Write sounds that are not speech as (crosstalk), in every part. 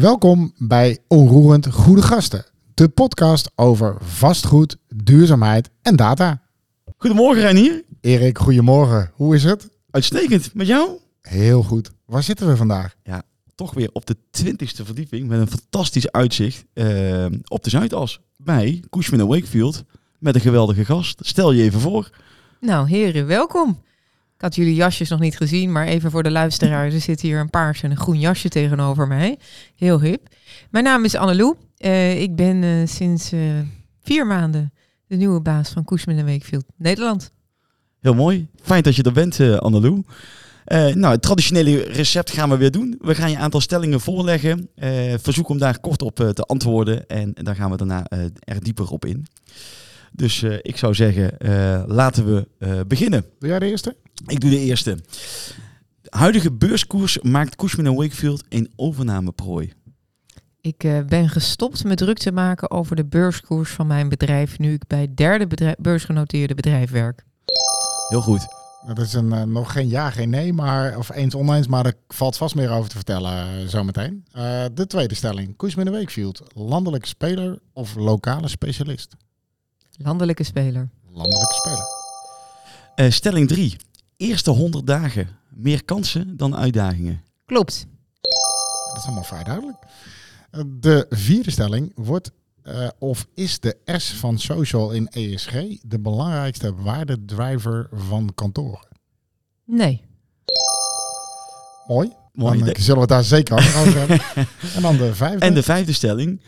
Welkom bij Onroerend Goede Gasten, de podcast over vastgoed, duurzaamheid en data. Goedemorgen Reinier. Erik, goedemorgen. Hoe is het? Uitstekend. Met jou? Heel goed. Waar zitten we vandaag? Ja, toch weer op de twintigste verdieping met een fantastisch uitzicht eh, op de Zuidas. Bij Cushman Wakefield met een geweldige gast. Stel je even voor. Nou, heren, welkom. Ik had jullie jasjes nog niet gezien, maar even voor de luisteraars. Er zit hier een paars en een groen jasje tegenover mij. Heel hip. Mijn naam is Annelou. Uh, ik ben uh, sinds uh, vier maanden de nieuwe baas van Cushman Wakefield Nederland. Heel mooi. Fijn dat je er bent, Annelou. nou, het traditionele recept gaan we weer doen. We gaan je een aantal stellingen voorleggen. verzoek om daar kort op te antwoorden. En dan gaan we daarna er dieper op in. Dus uh, ik zou zeggen, uh, laten we uh, beginnen. Doe jij de eerste? Ik doe de eerste. De huidige beurskoers maakt Cushman Wakefield een overnameprooi. Ik ben gestopt met druk te maken over de beurskoers van mijn bedrijf nu ik bij het derde bedrijf, beursgenoteerde bedrijf werk. Heel goed. Dat is een, nog geen ja, geen nee, maar, of eens oneens, maar er valt vast meer over te vertellen zometeen. de tweede stelling. Cushman Wakefield, landelijke speler of lokale specialist? Landelijke speler. Landelijke speler. Uh, stelling 3. Eerste 100 dagen. Meer kansen dan uitdagingen. Klopt. Dat is allemaal vrij duidelijk. De vierde stelling wordt uh, of is de S van social in ESG de belangrijkste waardedriver van kantoren? Nee. Mooi. Mooi. Dan zullen we het daar zeker over hebben. (laughs) En dan de vijfde. En de vijfde stelling.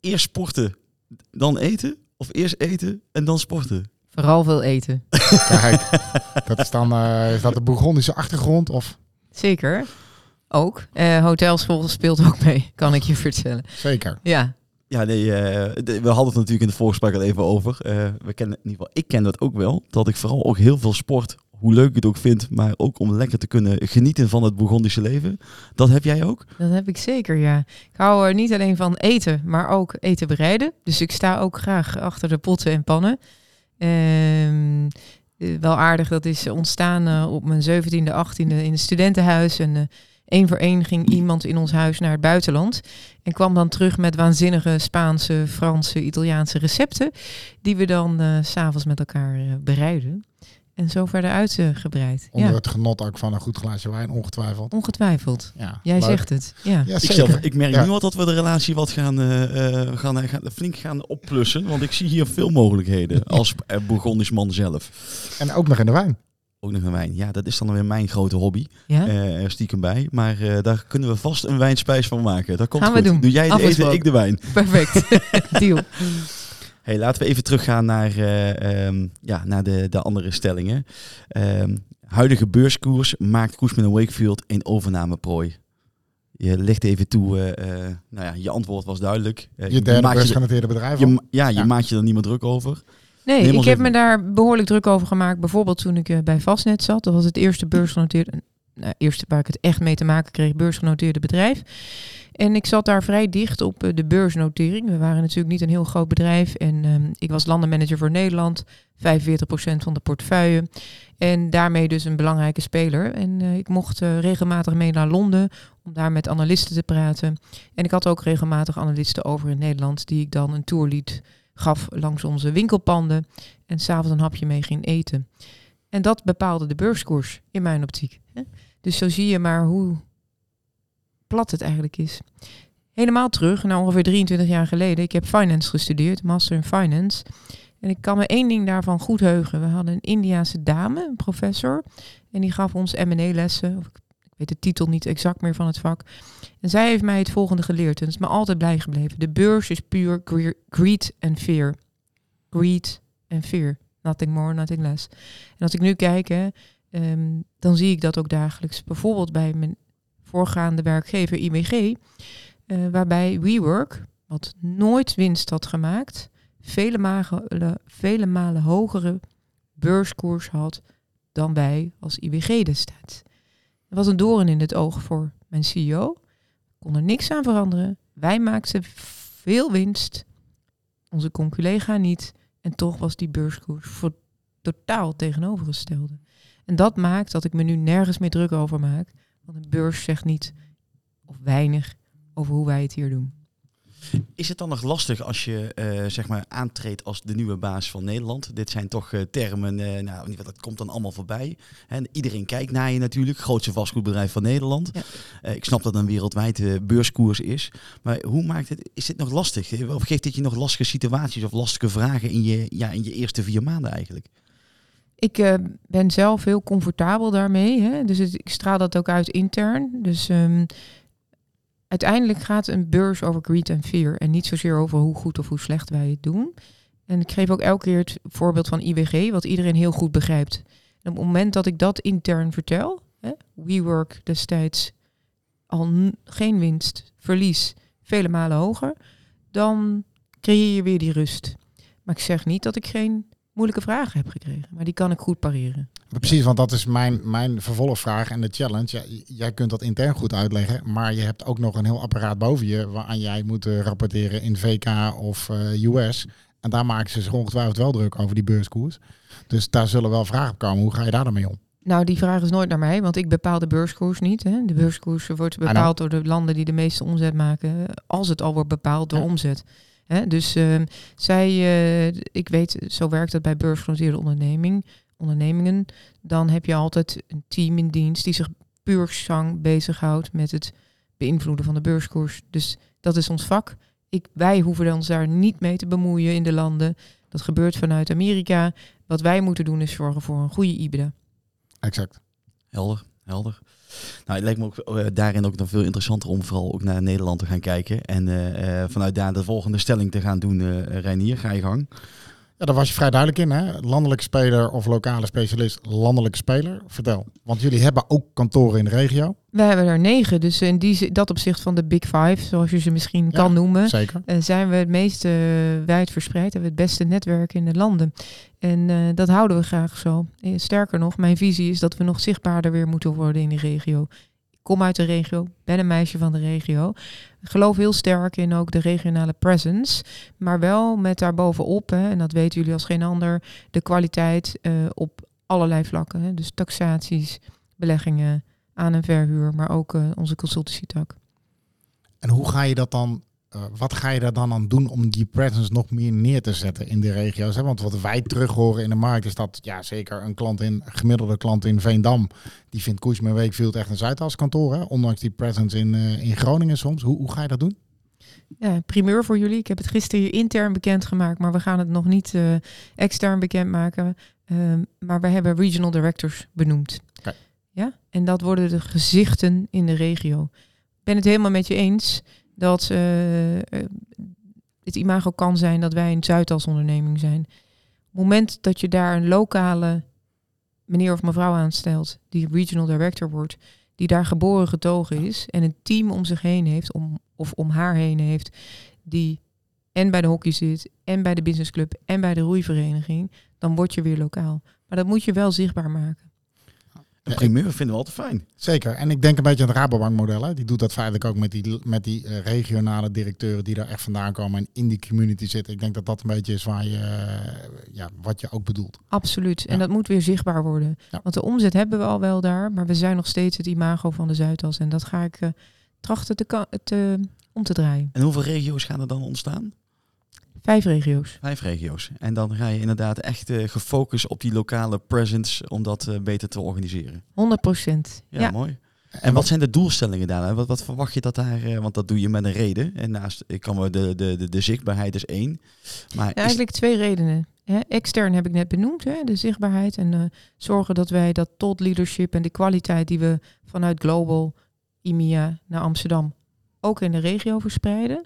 Eerst sporten, dan eten of eerst eten en dan sporten? Vooral veel eten. (laughs) Kijk, dat is dan uh, is dat de Bourgondische achtergrond of? Zeker. Ook. Uh, hotelschool speelt ook mee, kan ik je (laughs) vertellen. Zeker. Ja. Ja, nee, uh, we hadden het natuurlijk in de voorgesprek al even over. we kennen in ieder geval, ik ken dat ook wel, dat ik vooral ook heel veel sport hoe leuk ik het ook vind, maar ook om lekker te kunnen genieten van het Bourgondische leven. Dat heb jij ook? Dat heb ik zeker, ja. Ik hou er niet alleen van eten, maar ook eten bereiden. Dus ik sta ook graag achter de potten en pannen. Eh, wel aardig, dat is ontstaan uh, op mijn 17e, 18e in een studentenhuis. En uh, één voor één ging iemand in ons huis naar het buitenland. En kwam dan terug met waanzinnige Spaanse, Franse, Italiaanse recepten. Die we dan s s'avonds met elkaar bereiden. En zo verder uitgebreid. Onder het genot ook van een goed glaasje wijn, ongetwijfeld. Ongetwijfeld. Ja, Jij zegt het. Ja. ja ik, zelf, ik, merk nu al dat we de relatie wat gaan, uh, gaan, gaan, flink gaan opplussen. Want ik zie hier veel mogelijkheden (laughs) als Bourgondisch man zelf. En ook nog in de wijn. Ook nog een wijn. Ja, dat is dan weer mijn grote hobby. Ja? Uh, stiekem bij. Maar uh, daar kunnen we vast een wijnspijs van maken. Dat komt Gaan goed. we doen. Doe jij eten, ik de wijn. Perfect. (laughs) Deal. Hey, laten we even teruggaan naar, uh, um, ja, naar de, de andere stellingen. Um, huidige beurskoers maakt Koesman Wakefield een overnameprooi. Je ligt even toe, uh, uh, nou ja, je antwoord was duidelijk. je derde beursgenoteerde bedrijf? Je, ja, je ja. maakt je er niet meer druk over. Nee, Neem ik heb even. me daar behoorlijk druk over gemaakt. Bijvoorbeeld toen ik bij Vastnet zat. Dat was het eerste beursgenoteerde, nou, eerste waar ik het echt mee te maken kreeg, beursgenoteerde bedrijf. En ik zat daar vrij dicht op eh, de beursnotering. We waren natuurlijk niet een heel groot bedrijf. En um, ik was landenmanager voor Nederland. 45% van de portefeuille. En daarmee dus een belangrijke speler. En uh, ik mocht uh, regelmatig mee naar Londen om daar met analisten te praten. En ik had ook regelmatig analisten over in Nederland die ik dan een tour liet gaf langs onze winkelpanden. En s'avonds een hapje mee ging eten. En dat bepaalde de beurskoers in mijn optiek. Dus zo zie je maar hoe plat het eigenlijk is. Helemaal terug, naar ongeveer 23 jaar geleden. Ik heb finance gestudeerd, master in finance. En ik kan me één ding daarvan goed heugen. We hadden een Indiaanse dame, een professor. En die gaf ons M&A-lessen. Ik weet de titel niet exact meer van het vak. En zij heeft mij het volgende geleerd. En het is me altijd blij gebleven. De beurs is puur greed and fear. Greed and fear. Nothing more, nothing less. En als ik nu kijk, hè, um, dan zie ik dat ook dagelijks. Bijvoorbeeld bij mijn voorgaande werkgever IWG, uh, waarbij WeWork, wat nooit winst had gemaakt, vele malen, vele malen hogere beurskoers had dan wij als IWG destijds. Dat was een doorn in het oog voor mijn CEO. Kon er niks aan veranderen. Wij maakten veel winst, onze conculega niet. En toch was die beurskoers voor totaal tegenovergestelde. En dat maakt dat ik me nu nergens meer druk over maak. Want een beurs zegt niet of weinig over hoe wij het hier doen. Is het dan nog lastig als je eh, zeg maar aantreedt als de nieuwe baas van Nederland? Dit zijn toch eh, termen, eh, nou, dat komt dan allemaal voorbij. En iedereen kijkt naar je natuurlijk, grootste vastgoedbedrijf van Nederland. Ja. ik snap dat een wereldwijde beurskoers is. Maar hoe maakt het, is dit nog lastig? Of geeft dit je nog lastige situaties of lastige vragen in je, ja, in je eerste vier maanden eigenlijk? Ik eh, ben zelf heel comfortabel daarmee. Hè? Dus ik straal dat ook uit intern. Dus ehm, uiteindelijk gaat een beurs over greed en fear. En niet zozeer over hoe goed of hoe slecht wij het doen. En ik geef ook elke keer het voorbeeld van IWG, wat iedereen heel goed begrijpt. En op het moment dat ik dat intern vertel, hè, WeWork destijds al geen winst, verlies, vele malen hoger, dan creëer je weer die rust. Maar ik zeg niet dat ik geen moeilijke vragen heb gekregen, maar die kan ik goed pareren. Precies, want dat is mijn, mijn vervolgvraag en de challenge. Ja, jij kunt dat intern goed uitleggen, maar je hebt ook nog een heel apparaat boven je waaraan jij moet eh, rapporteren in VK of eh, US. En daar maken ze zich ongetwijfeld wel druk over die beurskoers. Dus daar zullen wel vragen op komen. Hoe ga je daar dan mee om? Nou, die vraag is nooit naar mij, want ik bepaal de beurskoers niet. Hè. De beurskoers wordt bepaald door de landen die de meeste omzet maken, als het al wordt bepaald door Ja. omzet. Hè, dus ehm, zij, eh, ik weet, zo werkt het bij beursgenoteerde onderneming, ondernemingen. Dan heb je altijd een team in dienst die zich puur zang bezighoudt met het beïnvloeden van de beurskoers. Dus dat is ons vak. Ik, wij hoeven ons daar niet mee te bemoeien in de landen. Dat gebeurt vanuit Amerika. Wat wij moeten doen is zorgen voor een goede IBIDA. Exact. Helder, helder. Nou, het lijkt me ook eh, daarin ook nog veel interessanter om vooral ook naar Nederland te gaan kijken. En eh, eh, vanuit daar de volgende stelling te gaan doen. Reinier, ga je gang. Ja, daar was je vrij duidelijk in. Hè? Landelijke speler of lokale specialist, landelijke speler. Vertel. Want jullie hebben ook kantoren in de regio. We hebben er negen, dus in die, dat opzicht van de Big Five, zoals je ze misschien Ja, kan noemen, Zeker. eh, zijn we het meest eh, wijd verspreid. Hebben we het beste netwerk in de landen. En eh, dat houden we graag zo. Sterker nog, mijn visie is dat we nog zichtbaarder weer moeten worden in die regio. Kom uit de regio, ben een meisje van de regio. Geloof heel sterk in ook de regionale presence. Maar wel met daarbovenop, hè, en dat weten jullie als geen ander, de kwaliteit eh, op allerlei vlakken. Hè. Dus taxaties, beleggingen, aan- en verhuur, maar ook eh, onze consultancy-tak. En hoe ga je dat dan, wat ga je daar dan aan doen om die presence nog meer neer te zetten in de regio's? Hè? Want wat wij terug horen in de markt is dat, ja zeker een klant in, gemiddelde klant in Veendam, die vindt Koesme Wakefield echt een Zuidas kantoor, hè? ondanks die presence in, eh, in Groningen soms. Hoe, hoe ga je dat doen? Ja, primeur voor jullie. Ik heb het gisteren hier intern bekendgemaakt, maar we gaan het nog niet eh, extern bekendmaken. Ehm, maar we hebben regional directors benoemd. Ja? En dat worden de gezichten in de regio. Ik ben het helemaal met je eens dat eh, eh, het imago kan zijn dat wij een Zuidas onderneming zijn. Op het moment dat je daar een lokale meneer of mevrouw aanstelt die regional director wordt, die daar geboren getogen is en een team om zich heen heeft, om, of om haar heen heeft, die en bij de hockey zit, en bij de businessclub, en bij de roeivereniging, dan word je weer lokaal. Maar dat moet je wel zichtbaar maken. Een primeur vinden we altijd fijn. Zeker. En ik denk een beetje aan het Rabobank-model. hè. Die doet dat feitelijk ook met die, met die eh, regionale directeuren die daar echt vandaan komen en in die community zitten. Ik denk dat dat een beetje is waar je, eh, ja, wat je ook bedoelt. Absoluut. En dat moet weer zichtbaar worden. Ja. Want de omzet hebben we al wel daar, maar we zijn nog steeds het imago van de Zuidas. En dat ga ik eh, trachten te, te, om te draaien. En hoeveel regio's gaan er dan ontstaan? Vijf regio's. Vijf regio's. En dan ga je inderdaad echt eh, gefocust op die lokale presence om dat eh, beter te organiseren. 100 procent. Ja, Ja. mooi. En wat zijn de doelstellingen daar? Wat, wat verwacht je dat daar, eh, want dat doe je met een reden. En naast, ik kan me de, de, de, de zichtbaarheid is één. Maar Ja, is- eigenlijk twee redenen. Hè, extern heb ik net benoemd, hè, de zichtbaarheid en zorgen dat wij dat tot leadership en de kwaliteit die we vanuit Global, IMIA naar Amsterdam ook in de regio verspreiden.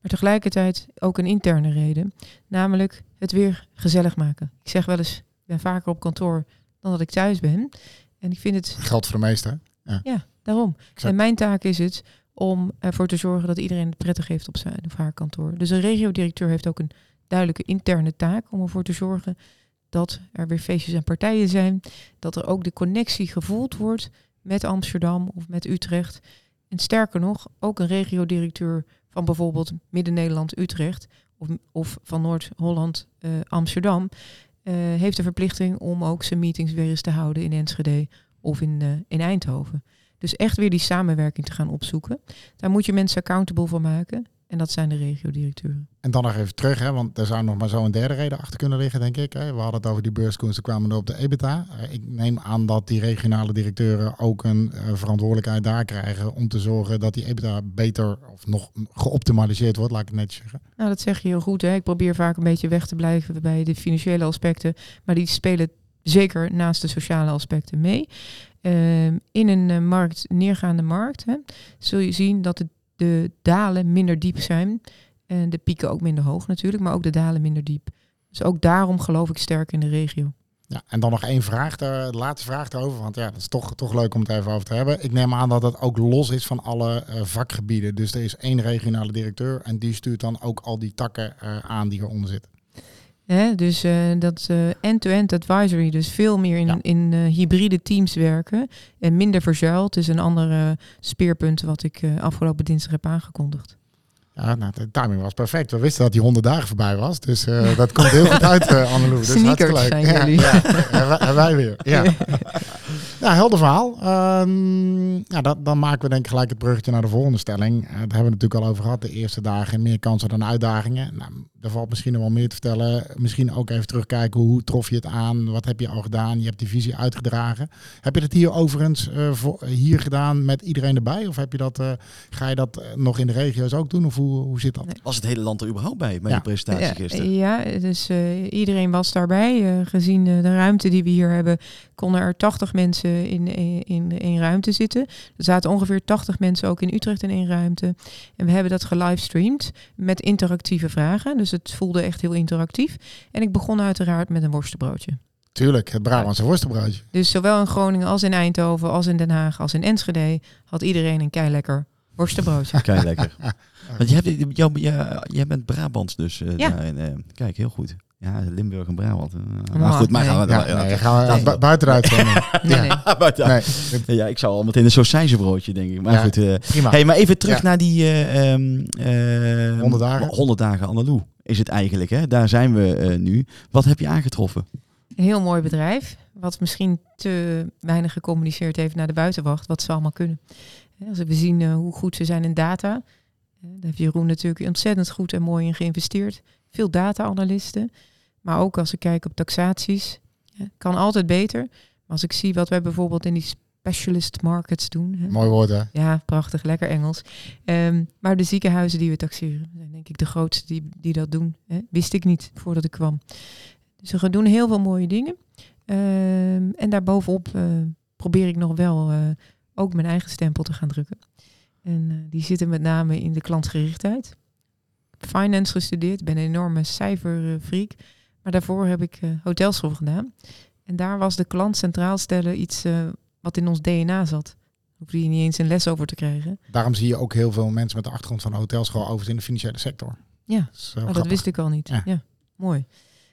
Maar tegelijkertijd ook een interne reden, namelijk het weer gezellig maken. Ik zeg wel eens, ik ben vaker op kantoor dan dat ik thuis ben. En ik vind het Geldt voor de meesten. hè? daarom. Exact. En mijn taak is het om ervoor te zorgen dat iedereen het prettig heeft op zijn of haar kantoor. Dus een regiodirecteur heeft ook een duidelijke interne taak om ervoor te zorgen dat er weer feestjes en partijen zijn. Dat er ook de connectie gevoeld wordt met Amsterdam of met Utrecht. En sterker nog, ook een regiodirecteur van bijvoorbeeld Midden-Nederland, Utrecht of, of van Noord-Holland, eh, Amsterdam, eh, heeft de verplichting om ook zijn meetings weer eens te houden in Enschede of in, eh, in Eindhoven. Dus echt weer die samenwerking te gaan opzoeken. Daar moet je mensen accountable voor maken. En dat zijn de regiodirecteuren. En dan nog even terug, hè, want er zou nog maar zo een derde reden achter kunnen liggen, denk ik. Hè. We hadden het over die beurskoers, kwamen we op de EBITDA. Uh, ik neem aan dat die regionale directeuren ook een uh, verantwoordelijkheid daar krijgen om te zorgen dat die EBITDA beter of nog geoptimaliseerd wordt, laat ik het netjes zeggen. Nou, dat zeg je heel goed. Hè. Ik probeer vaak een beetje weg te blijven bij de financiële aspecten, maar die spelen zeker naast de sociale aspecten mee. Uh, in een uh, markt, neergaande markt, hè, zul je zien dat de, de dalen minder diep zijn. En de pieken ook minder hoog natuurlijk, maar ook de dalen minder diep. Dus ook daarom geloof ik sterk in de regio. Ja, en dan nog één vraag, de laatste vraag erover, want ja, dat is toch, toch leuk om het even over te hebben. Ik neem aan dat het ook los is van alle uh, vakgebieden. Dus er is één regionale directeur en die stuurt dan ook al die takken uh, aan die eronder zitten. Hè, dus uh, dat end-to-end -end advisory, dus veel meer in, ja. in uh, hybride teams werken en minder verzuild, is een andere speerpunt wat ik afgelopen dinsdag heb aangekondigd. Ja, nou, de timing was perfect. We wisten dat die honderd dagen voorbij was. Dus uh, (laughs) dat komt heel goed uit, uh, Anneloe. Dus Sneakers zijn ja, jullie. Ja, en, wij, en wij weer. Ja. (laughs) nou, helder verhaal. Um, ja, dat, dan maken we denk ik gelijk het bruggetje naar de volgende stelling. Uh, daar hebben we natuurlijk al over gehad. De eerste dagen meer kansen dan uitdagingen. Nou, er valt misschien nog wel meer te vertellen. Misschien ook even terugkijken. Hoe trof je het aan? Wat heb je al gedaan? Je hebt die visie uitgedragen. Heb je dat hier overigens voor, hier gedaan met iedereen erbij? Of heb je dat, ga je dat nog in de regio's ook doen? Of hoe hoe, zit dat? Was het hele land er überhaupt bij, bij ja. de presentatie ja, gisteren? Ja, dus uh, iedereen was daarbij. Uh, gezien de ruimte die we hier hebben, konden er 80 mensen in, in, in één ruimte zitten. Er zaten ongeveer 80 mensen ook in Utrecht in één ruimte. En we hebben dat gelivestreamd met interactieve vragen. Dus het voelde echt heel interactief. En ik begon uiteraard met een worstenbroodje. Tuurlijk, het Brabantse worstenbroodje. Dus zowel in Groningen als in Eindhoven, als in Den Haag, als in Enschede had iedereen een kei lekker worstenbroodje. Kei lekker. (laughs) Want je, hebt, jou, jij, jij bent Brabants dus. Uh, ja. daarin, uh, kijk, heel goed. Ja, Limburg en Brabant. Uh, Oh, maar goed, maar nee. gaan we, Ja, ja, nee, gaan we buitenuit. (laughs) nee, nee. buiten- Nee, ja, ik zou al meteen een sausijzenbroodje, denk ik. Maar Ja. goed. eh, prima. hey, maar even terug Ja. naar die eh, ehm, eh, 100 dagen. 100 dagen Annalou is het eigenlijk. Hè? Daar zijn we eh, nu. Wat heb je aangetroffen? Een heel mooi bedrijf, wat misschien te weinig gecommuniceerd heeft naar de buitenwacht, wat ze allemaal kunnen. Hè, Als we zien eh, hoe goed ze zijn in data, eh, daar heeft Jeroen natuurlijk ontzettend goed en mooi in geïnvesteerd. Veel data-analysten, maar ook als ik kijk op taxaties, kan altijd beter. Maar als ik zie wat wij bijvoorbeeld in die specialist markets doen, hè, Mooi woord, hè? ja, prachtig, lekker Engels. Ehm, maar de ziekenhuizen die we taxeren, zijn denk ik de grootste die, die dat doen. Hè? Wist ik niet voordat ik kwam. Dus ze gaan doen heel veel mooie dingen. Ehm, en daarbovenop eh probeer ik nog wel eh, ook mijn eigen stempel te gaan drukken. En eh, die zitten met name in de klantgerichtheid. Finance gestudeerd, ben een enorme cijferfreak. Maar daarvoor heb ik eh, hotelschool gedaan. En daar was de klant centraal stellen iets eh, wat in ons DNA zat. Hoefde je niet eens een les over te krijgen. Daarom zie je ook heel veel mensen met de achtergrond van de hotelschool overigens in de financiële sector. Ja, Dat, Oh, dat wist ik al niet. Ja. Ja, mooi.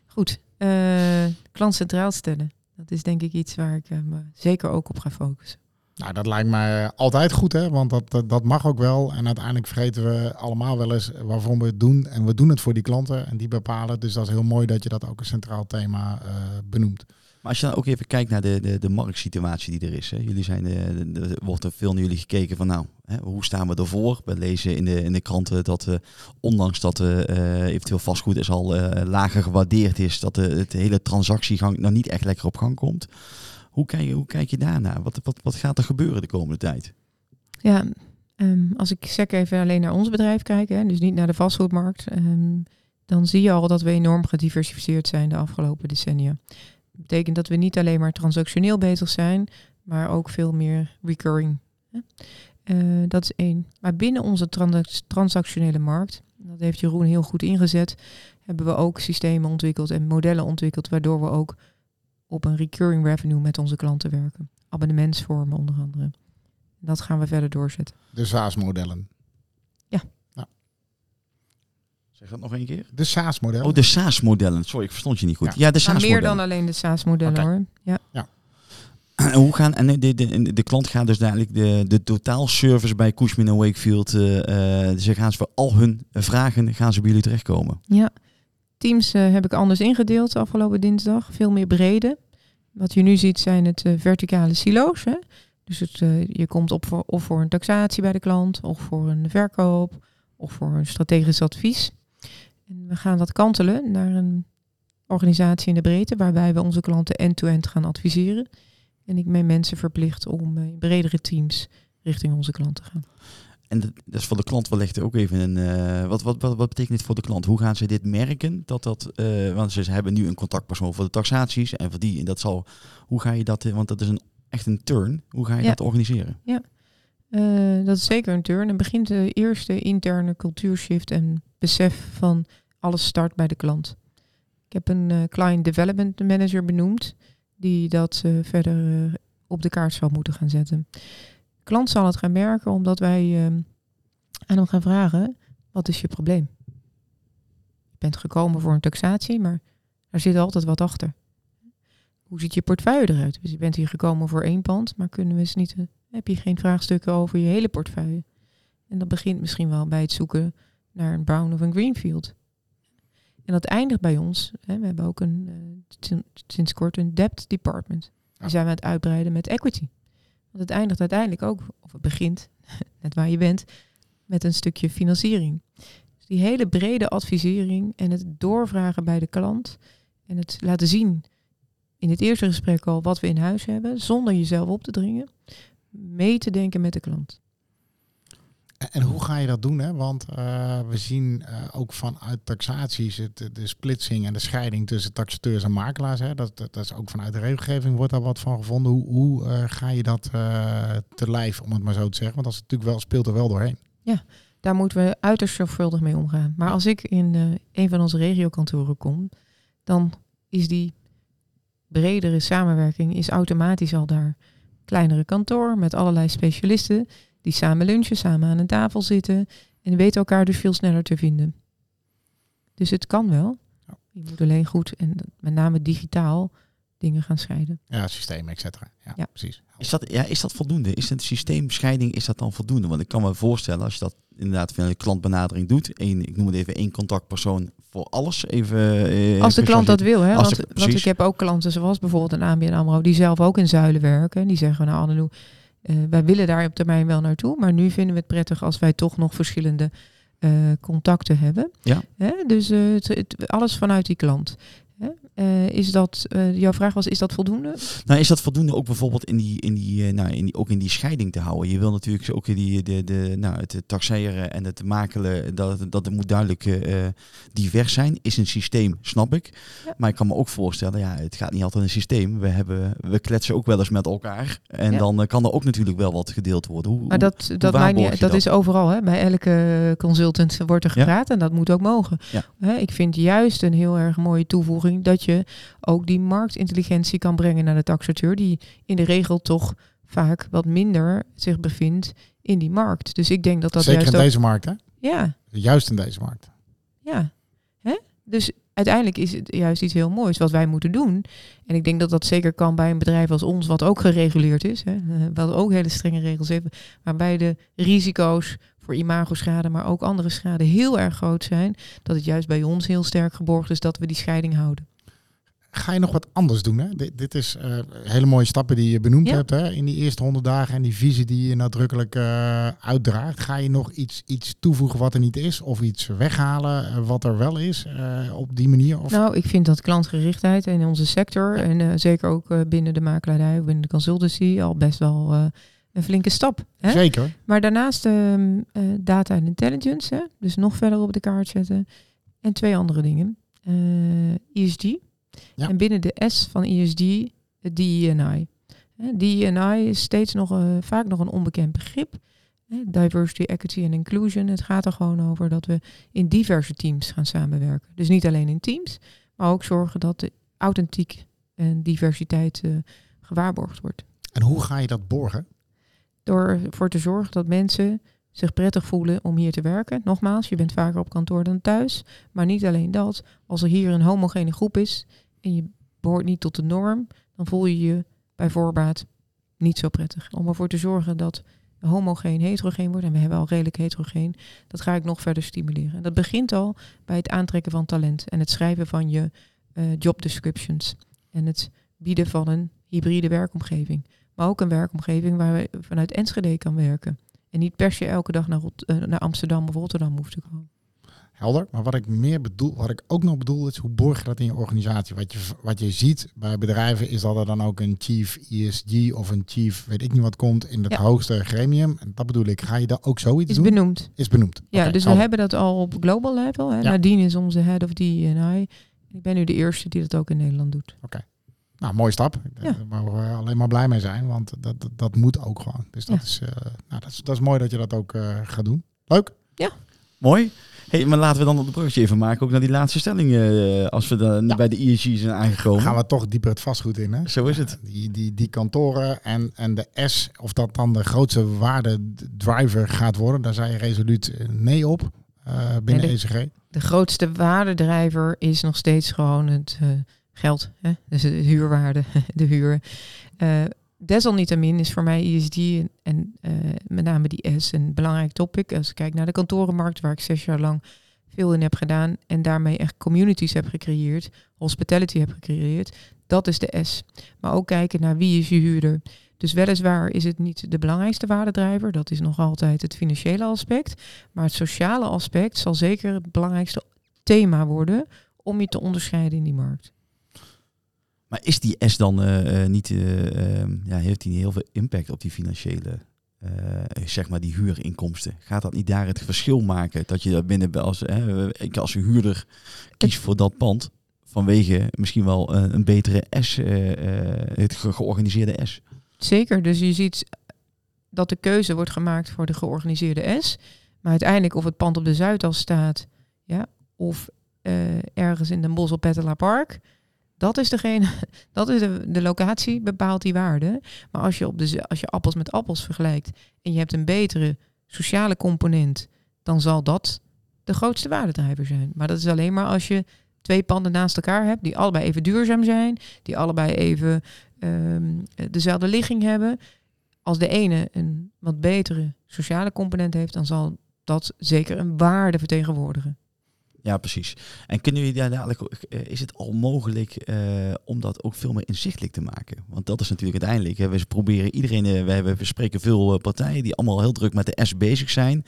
Goed. eh, klant centraal stellen. Dat is denk ik iets waar ik me zeker ook op ga focussen. Nou, dat lijkt mij altijd goed, hè? Want dat, dat, mag ook wel. En uiteindelijk vergeten we allemaal wel eens waarom we het doen. En we doen het voor die klanten en die bepalen. Dus dat is heel mooi dat je dat ook een centraal thema eh, benoemt. Maar als je dan ook even kijkt naar de, de, de marktsituatie die er is. Hè. Jullie zijn de, de- wordt er veel naar jullie gekeken van nou, hè, hoe staan we ervoor? We lezen in de, in de kranten dat eh, ondanks dat eh, eh, eventueel vastgoed is al eh, lager gewaardeerd is, dat de, het hele transactiegang nog niet echt lekker op gang komt. Hoe kijk, je- hoe kijk je daarnaar? Wat, wat, wat gaat er gebeuren de komende tijd? Ja, ehm, als ik zeg even alleen naar ons bedrijf kijk, hè, dus niet naar de vastgoedmarkt, ehm, dan zie je al dat we enorm gediversifieerd zijn de afgelopen decennia. Dat betekent dat we niet alleen maar transactioneel bezig zijn, maar ook veel meer recurring. hè. Eh, dat is één. Maar binnen onze transac- transactionele markt, dat heeft Jeroen heel goed ingezet, hebben we ook systemen ontwikkeld en modellen ontwikkeld, waardoor we ook op een recurring revenue met onze klanten werken. Abonnementsvormen onder andere. Dat gaan we verder doorzetten. De SaaS-modellen. Zeg dat nog een keer? De SaaS-modellen. Oh, de SaaS-modellen. Sorry, ik verstond je niet goed. Ja. Ja, de Maar meer SaaS-modellen. dan alleen de SaaS-modellen hoor. Ja. (clears throat) En hoe gaan, en de, de, de klant gaat dus dadelijk de, de totaalservice bij Cushman en Wakefield. eh, eh, ze gaan ze voor al hun vragen gaan ze bij jullie terechtkomen. ja. Teams eh, heb ik anders ingedeeld afgelopen dinsdag. Veel meer brede. Wat je nu ziet zijn het eh, verticale silo's. Hè? Dus het, eh, je komt op voor, of voor een taxatie bij de klant, of voor een verkoop, of voor een strategisch advies. En we gaan dat kantelen naar een organisatie in de breedte, waarbij we onze klanten end-to-end gaan adviseren. En ik ben mensen verplicht om in bredere teams richting onze klant te gaan. En dat is voor de klant wellicht ook even een. eh, wat, wat, wat, wat betekent dit voor de klant? Hoe gaan ze dit merken? Dat dat, eh, want ze hebben nu een contactpersoon voor de taxaties en voor die. En dat zal. Hoe ga je dat? eh, Want dat is een, echt een turn. Hoe ga je Ja. dat organiseren? Eh, dat is zeker een turn. En begint de eerste interne cultuurshift en besef van alles start bij de klant. Ik heb een client development manager benoemd die dat verder op de kaart zal moeten gaan zetten. Klant zal het gaan merken omdat wij eh, aan hem gaan vragen, wat is je probleem? Je bent gekomen voor een taxatie, maar er zit altijd wat achter. Hoe ziet je portefeuille eruit? Dus je bent hier gekomen voor één pand, maar kunnen we eens niet eh, heb je geen vraagstukken over je hele portefeuille. En dat begint misschien wel bij het zoeken naar een brown of een greenfield. En dat eindigt bij ons. Hè, we hebben ook een, eh, sin- sinds kort een debt department. Die zijn we aan het uitbreiden met equity. Want het eindigt uiteindelijk ook, of het begint, (laughs) net waar je bent, met een stukje financiering. Dus die hele brede advisering en het doorvragen bij de klant en het laten zien in het eerste gesprek al wat we in huis hebben, zonder jezelf op te dringen, mee te denken met de klant. En, hoe ga je dat doen? Hè? Want eh, we zien eh, ook vanuit taxaties de, splitsing en de scheiding tussen taxateurs en makelaars. Hè? Dat, dat, is ook vanuit de regelgeving wordt daar wat van gevonden. Hoe, hoe eh, ga je dat te lijf, om het maar zo te zeggen? Want dat natuurlijk wel, speelt er wel doorheen. Daar moeten we uiterst zorgvuldig mee omgaan. Maar als ik in een van onze regiokantoren kom, dan is die bredere samenwerking is automatisch al daar. Kleinere kantoor met allerlei specialisten die samen lunchen, samen aan een tafel zitten en weten elkaar dus veel sneller te vinden. Dus het kan wel. Ja. Je moet alleen goed en met name digitaal dingen gaan scheiden. Ja, systeem, et cetera. Ja, Ja. precies. Is dat, ja, is dat voldoende? Is het systeemscheiding, is dat dan voldoende? Want ik kan me voorstellen, als je dat inderdaad via een klantbenadering doet, één, ik noem het even één contactpersoon voor alles. Even, eh, Als de klant dat wil, hè? Als Want, de- want ik heb ook klanten zoals bijvoorbeeld een ABN AMRO die zelf ook in zuilen werken. En die zeggen, nou Annelou, eh, wij willen daar op termijn wel naartoe, maar nu vinden we het prettig als wij toch nog verschillende eh, contacten hebben. Ja. Hè? Dus eh, het, het- alles vanuit die klant. Eh, is dat, eh, jouw vraag was, is dat voldoende? Nou, is dat voldoende ook bijvoorbeeld in die, in die, eh, nou, in die, ook in die scheiding te houden? Je wil natuurlijk ook die, de, de, nou, het taxeren en het makelen, dat, dat het moet duidelijk eh, divers zijn. Is een systeem, snap ik. Ja. Maar ik kan me ook voorstellen, ja, het gaat niet altijd een systeem. We, hebben, we kletsen ook wel eens met elkaar. En Ja. dan eh, kan er ook natuurlijk wel wat gedeeld worden. Hoe, Maar hoe- dat, dat, niet, dat dat? is overal. Hè? Bij elke consultant wordt er Ja. gepraat en dat moet ook mogen. Hè, ik vind juist een heel erg mooie toevoeging dat je ook die marktintelligentie kan brengen naar de taxateur, die in de regel toch vaak wat minder zich bevindt in die markt. Dus ik denk dat dat Zeker juist in ook... deze markt, hè? Ja, Juist in deze markt. ja. Hè? Dus uiteindelijk is het juist iets heel moois wat wij moeten doen. En ik denk dat dat zeker kan bij een bedrijf als ons, wat ook gereguleerd is. Hè? (laughs) Wat ook hele strenge regels heeft. Waarbij de risico's voor imagoschade, maar ook andere schade heel erg groot zijn. Dat het juist bij ons heel sterk geborgd is dat we die scheiding houden. Ga je nog wat anders doen? Hè? Dit, dit is eh, hele mooie stappen die je benoemd Ja. hebt hè? in die eerste honderd dagen en die visie die je nadrukkelijk eh, uitdraagt. Ga je nog iets, iets toevoegen wat er niet is of iets weghalen eh, wat er wel is op die manier? Of... Nou, ik vind dat klantgerichtheid in onze sector en zeker ook binnen de makelaardij of binnen de consultancy al best wel een flinke stap. Hè? Zeker. Maar daarnaast ehm, eh, data en intelligence, hè? dus nog verder op de kaart zetten. En twee andere dingen. ESG. Ja. En binnen de S van ESG, het DE&I. Hè, DE&I is steeds nog eh, vaak nog een onbekend begrip. Diversity, equity en inclusion. Het gaat er gewoon over dat we in diverse teams gaan samenwerken. Dus niet alleen in teams, maar ook zorgen dat de authentiek en diversiteit eh, gewaarborgd wordt En hoe ga je dat borgen? door ervoor te zorgen dat mensen zich prettig voelen om hier te werken. Nogmaals, je bent vaker op kantoor dan thuis. Maar niet alleen dat. Als er hier een homogene groep is en je behoort niet tot de norm, dan voel je je bij voorbaat niet zo prettig. Om ervoor te zorgen dat homogeen heterogeen wordt, en we hebben al redelijk heterogeen, dat ga ik nog verder stimuleren. En dat begint al bij het aantrekken van talent en het schrijven van je eh, job descriptions. En het bieden van een hybride werkomgeving Maar ook een werkomgeving waar je vanuit Enschede kan werken. En niet per se elke dag naar, eh, naar Amsterdam of Rotterdam hoeft te komen. Helder. Maar wat ik meer bedoel, wat ik ook nog bedoel, is hoe borg je dat in je organisatie? Wat je, wat je ziet bij bedrijven is dat er dan ook een chief ESG of een chief, weet ik niet wat, komt in het Ja. hoogste gremium. En dat bedoel ik. Ga je daar ook zoiets Is doen? benoemd. is benoemd. Ja, Oké, dus we hebben dat al op global level. Hè. Ja. Nadine is onze head of D&I. Ik ben nu de eerste die dat ook in Nederland doet. Nou, mooie stap. Ja. Daar mogen we alleen maar blij mee zijn, want dat, dat, dat moet ook gewoon. Dus dat, Ja. is, eh, nou, dat, is, dat is mooi dat je dat ook eh, gaat doen. Leuk. Mooi. Hey, maar laten we dan op de bruggetje even maken, ook naar die laatste stelling, eh, als we dan Ja. bij de ESG zijn aangekomen. Gaan we toch dieper het vastgoed in, hè? Zo is het. Die, die, die kantoren en, en de S, of dat dan de grootste waardedriver gaat worden, daar zei je resoluut eh, nee op eh, binnen Nee, de- ECG. De grootste waardedrijver is nog steeds gewoon het eh, geld. Hè? Dus de huurwaarde, (laughs) de huur. Desalniettemin is voor mij en, en eh, met name die S een belangrijk topic. Als ik kijk naar de kantorenmarkt, waar ik zes jaar lang veel in heb gedaan en daarmee echt communities heb gecreëerd, hospitality heb gecreëerd, dat is de S. Maar ook kijken naar wie is je huurder. Dus weliswaar is het niet de belangrijkste waardedrijver, dat is nog altijd het financiële aspect. Maar het sociale aspect zal zeker het belangrijkste thema worden om je te onderscheiden in die markt. Maar is die S dan eh, eh, niet, eh, ehm, ja, heeft die niet heel veel impact op die financiële, zeg maar die huurinkomsten? Gaat dat niet daar het verschil maken? Dat je daar binnen, als, eh, ik als huurder kies voor dat pand vanwege misschien wel een betere S, het ge- georganiseerde S. Zeker, dus je ziet dat de keuze wordt gemaakt voor de georganiseerde S. Maar uiteindelijk of het pand op de Zuidas staat, ja, of ergens in Den Bosch op Park, dat is degene, (laughs) dat is de, de locatie bepaalt die waarde. Maar als je, op de, als je appels met appels vergelijkt en je hebt een betere sociale component, dan zal dat de grootste waardedrijver zijn. Maar dat is alleen maar als je twee panden naast elkaar hebt die allebei even duurzaam zijn, die allebei even ehm, dezelfde ligging hebben. Als de ene een wat betere sociale component heeft, dan zal dat zeker een waarde vertegenwoordigen. Ja, precies. En kunnen jullie daar dadelijk, eh, is het al mogelijk eh, om dat ook veel meer inzichtelijk te maken? Want dat is natuurlijk uiteindelijk, hè, we proberen iedereen, eh, we, hebben, we spreken veel partijen die allemaal heel druk met de S bezig zijn,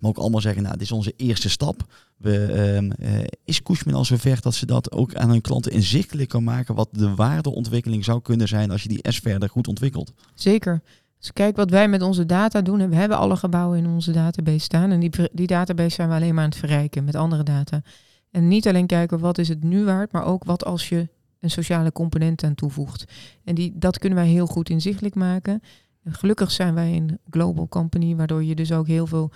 maar ook allemaal zeggen, nou, dit is onze eerste stap. We, ehm, eh, is Cushman al zover dat ze dat ook aan hun klanten inzichtelijk kan maken, wat de waardeontwikkeling zou kunnen zijn als je die S verder goed ontwikkelt? Zeker. Dus kijk wat wij met onze data doen. En we hebben alle gebouwen in onze database staan. En die, die database zijn we alleen maar aan het verrijken met andere data. En niet alleen kijken wat is het nu waard, maar ook wat als je een sociale component aan toevoegt. En die, dat kunnen wij heel goed inzichtelijk maken. En gelukkig zijn wij een global company, waardoor je dus ook heel veel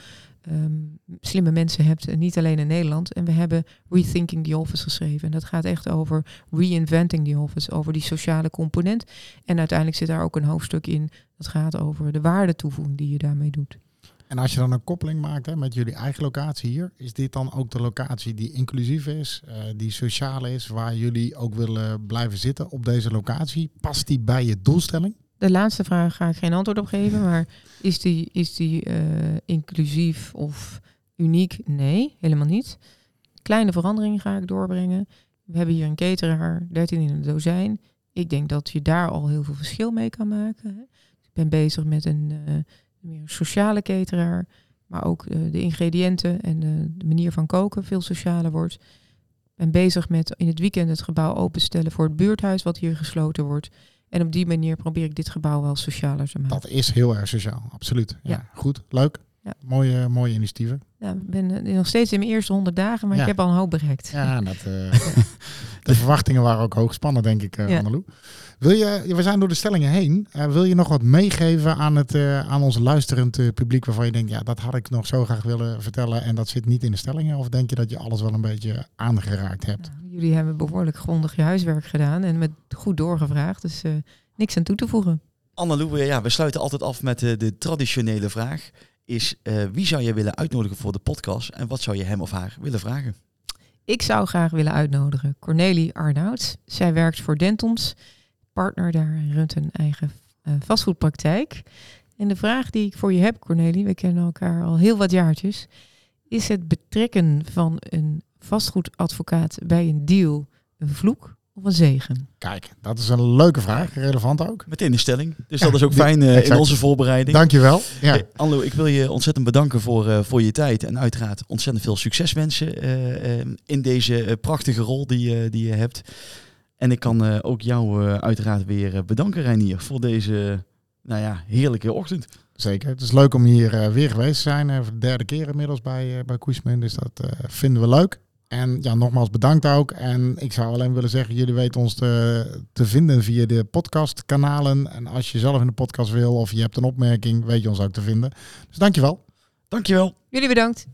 ehm, slimme mensen hebt. En niet alleen in Nederland. En we hebben Rethinking the Office geschreven. En dat gaat echt over reinventing the office, over die sociale component. En uiteindelijk zit daar ook een hoofdstuk in dat gaat over de waardetoevoeging die je daarmee doet. En als je dan een koppeling maakt hè, met jullie eigen locatie hier, is dit dan ook de locatie die inclusief is, eh, die sociaal is, waar jullie ook willen blijven zitten op deze locatie? Past die bij je doelstelling? De laatste vraag ga ik geen antwoord op geven, maar is die, is die eh, inclusief of uniek? Nee, helemaal niet. Kleine veranderingen ga ik doorbrengen. We hebben hier een cateraar, 13 in een dozijn. Ik denk dat je daar al heel veel verschil mee kan maken. Ik ben bezig met een eh, meer sociale cateraar, maar ook eh, de ingrediënten en de manier van koken veel socialer wordt. Ik ben bezig met in het weekend het gebouw openstellen voor het buurthuis wat hier gesloten wordt. En op die manier probeer ik dit gebouw wel socialer te maken. Dat is heel erg sociaal, absoluut. Ja, Ja. Goed, leuk. Ja. Mooie, mooie initiatieven. Ja, ik ben eh, nog steeds in mijn eerste honderd dagen, maar Ja. ik heb al een hoop bereikt. Ja, (laughs) dat, eh, (laughs) de verwachtingen waren ook hoog gespannen, denk ik, eh Ja. Annelou. Wil je, we zijn door de stellingen heen. Eh, wil je nog wat meegeven aan, het, eh, aan ons luisterend eh, publiek waarvan je denkt, ja, dat had ik nog zo graag willen vertellen en dat zit niet in de stellingen? Of denk je dat je alles wel een beetje aangeraakt hebt? Jullie hebben behoorlijk grondig je huiswerk gedaan en met goed doorgevraagd, dus eh, niks aan toe te voegen. Annelou, eh, ja, we sluiten altijd af met eh, de traditionele vraag. Is eh, wie zou je willen uitnodigen voor de podcast en wat zou je hem of haar willen vragen? Ik zou graag willen uitnodigen Cornelie Arnouds. Zij werkt voor Dentons, partner daar en runt een eigen eh, vastgoedpraktijk. En de vraag die ik voor je heb, Cornelie, we kennen elkaar al heel wat jaartjes. Is het betrekken van een vastgoedadvocaat bij een deal een vloek of een zegen? Kijk, dat is een leuke vraag. Relevant ook. Meteen de stelling. Dus Ja, dat is ook fijn eh, in onze voorbereiding. Dankjewel. Ja, Hey, Anlo, ik wil je ontzettend bedanken voor, eh, voor je tijd. En uiteraard ontzettend veel succes wensen eh, in deze prachtige rol die, je die je hebt. En ik kan eh, ook jou eh, uiteraard weer bedanken, Reinier, voor deze nou ja, heerlijke ochtend. zeker. Het is leuk om hier eh, weer geweest te zijn. voor de derde keer inmiddels bij, uh, bij Koesman. Dus dat eh, vinden we leuk. En ja, nogmaals bedankt ook. En ik zou alleen willen zeggen, jullie weten ons te, te vinden via de podcastkanalen. En als je zelf in de podcast wil of je hebt een opmerking, weet je ons ook te vinden. Dus dankjewel. Dankjewel. Jullie bedankt.